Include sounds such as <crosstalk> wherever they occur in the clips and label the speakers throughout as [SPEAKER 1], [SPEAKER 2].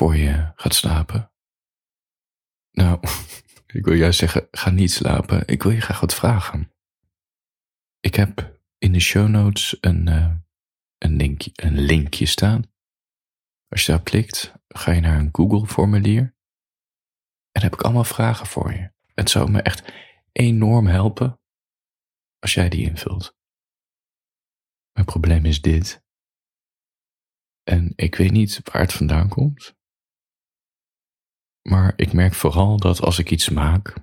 [SPEAKER 1] voor je gaat slapen. Nou, <laughs> ik wil juist zeggen, ga niet slapen. Ik wil je graag wat vragen. Ik heb in de show notes een, uh, een, linkje, een linkje staan. Als je daar klikt, ga je naar een Google-formulier. En dan heb ik allemaal vragen voor je. Het zou me echt enorm helpen als jij die invult. Mijn probleem is dit. En ik weet niet waar het vandaan komt. Maar ik merk vooral dat als ik iets maak,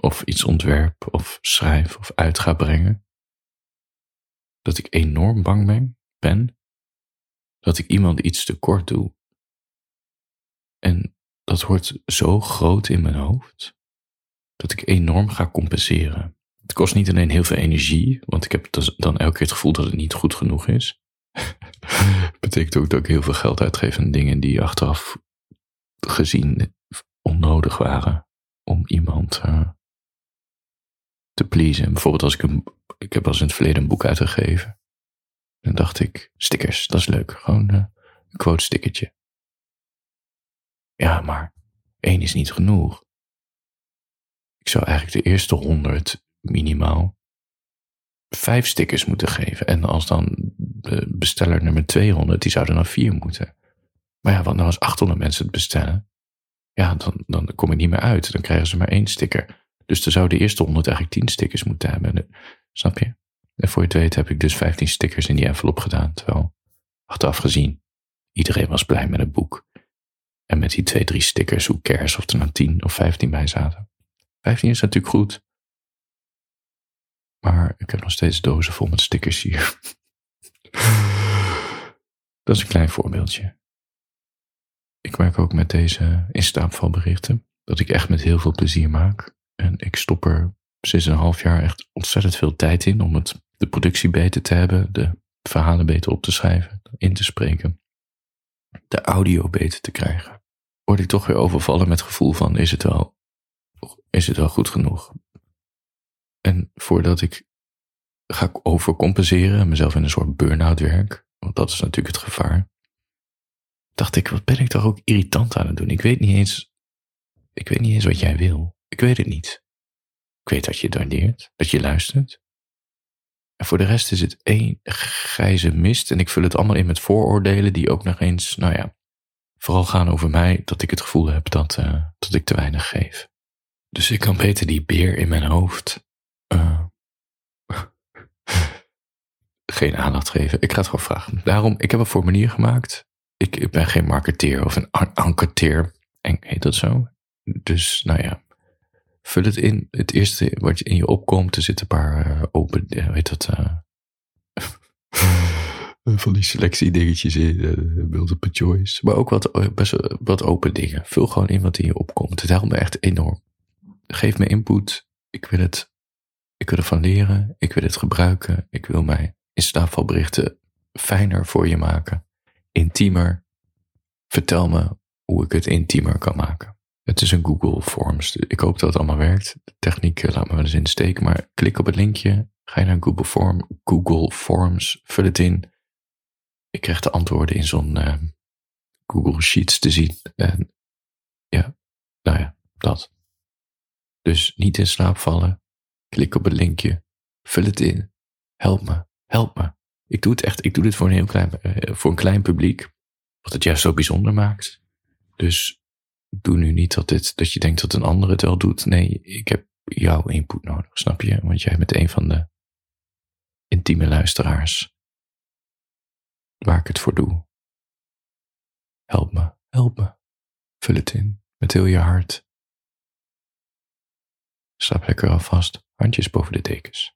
[SPEAKER 1] of iets ontwerp, of schrijf, of uit ga brengen, dat ik enorm bang ben, dat ik iemand iets tekort doe. En dat wordt zo groot in mijn hoofd, dat ik enorm ga compenseren. Het kost niet alleen heel veel energie, want ik heb dan elke keer het gevoel dat het niet goed genoeg is. <laughs> Betekent ook dat ik heel veel geld uitgeef aan dingen die achteraf gezien onnodig waren om iemand uh, te pleasen. Bijvoorbeeld als ik een, ik heb als in het verleden een boek uitgegeven. Dan dacht ik, stickers, dat is leuk. Gewoon uh, een quote stickertje. Ja, maar één is niet genoeg. Ik zou eigenlijk de eerste honderd minimaal vijf stickers moeten geven. En als dan de besteller nummer 200, die zouden dan vier moeten. Maar ja, want nou als 800 mensen het bestellen, ja, dan, dan kom ik niet meer uit. Dan krijgen ze maar één sticker. Dus dan zou de eerste 100 eigenlijk 10 stickers moeten hebben. Snap je? En voor je het weet heb ik dus 15 stickers in die envelop gedaan. Terwijl, achteraf gezien, iedereen was blij met het boek. En met die twee, drie stickers, hoe cares of er nou 10 of 15 bij zaten. 15 is natuurlijk goed. Maar ik heb nog steeds dozen vol met stickers hier. <laughs> Dat is een klein voorbeeldje. Ik merk ook met deze instaapvalberichten dat ik echt met heel veel plezier maak. En ik stop er sinds een half jaar echt ontzettend veel tijd in om het, de productie beter te hebben, de verhalen beter op te schrijven, in te spreken, de audio beter te krijgen. Word ik toch weer overvallen met het gevoel van is het wel, is het wel goed genoeg? En voordat ik ga overcompenseren en mezelf in een soort burn-out werk, want dat is natuurlijk het gevaar, dacht ik, wat ben ik toch ook irritant aan het doen? Ik weet niet eens, ik weet niet eens wat jij wil. Ik weet het niet. Ik weet dat je het dat je luistert. En voor de rest is het één grijze mist en ik vul het allemaal in met vooroordelen die ook nog eens, nou ja, vooral gaan over mij, dat ik het gevoel heb dat, uh, dat ik te weinig geef. Dus ik kan beter die beer in mijn hoofd uh, <laughs> geen aandacht geven. Ik ga het gewoon vragen. Daarom, ik heb een formulier gemaakt. Ik, ben geen marketeer of een enquêteur. En heet dat zo? Dus, nou ja. Vul het in. Het eerste wat in je opkomt, er zitten een paar uh, open, weet dat, uh, <laughs> van die selectie dingetjes in, uh, multiple choice. Maar ook wat, best wat open dingen. Vul gewoon in wat in je opkomt. Het helpt me echt enorm. Geef me input. Ik wil het, ik wil ervan leren. Ik wil het gebruiken. Ik wil mij in fijner voor je maken. Intiemer. Vertel me hoe ik het intiemer kan maken. Het is een Google Forms. Ik hoop dat het allemaal werkt. De techniek eh, laat me wel eens in de steek, maar klik op het linkje. Ga je naar Google, Form, Google Forms, vul het in. Ik krijg de antwoorden in zo'n uh, Google Sheets te zien. En ja, nou ja, dat. Dus niet in slaap vallen. Klik op het linkje. Vul het in. Help me. Help me. Ik doe het echt. Ik doe dit voor een heel klein, uh, voor een klein publiek. Wat het juist zo bijzonder maakt. Dus doe nu niet dat, dit, dat je denkt dat een ander het wel doet. Nee, ik heb jouw input nodig, snap je? Want jij bent een van de intieme luisteraars waar ik het voor doe. Help me, help me. Vul het in met heel je hart. Slaap lekker alvast, handjes boven de dekens.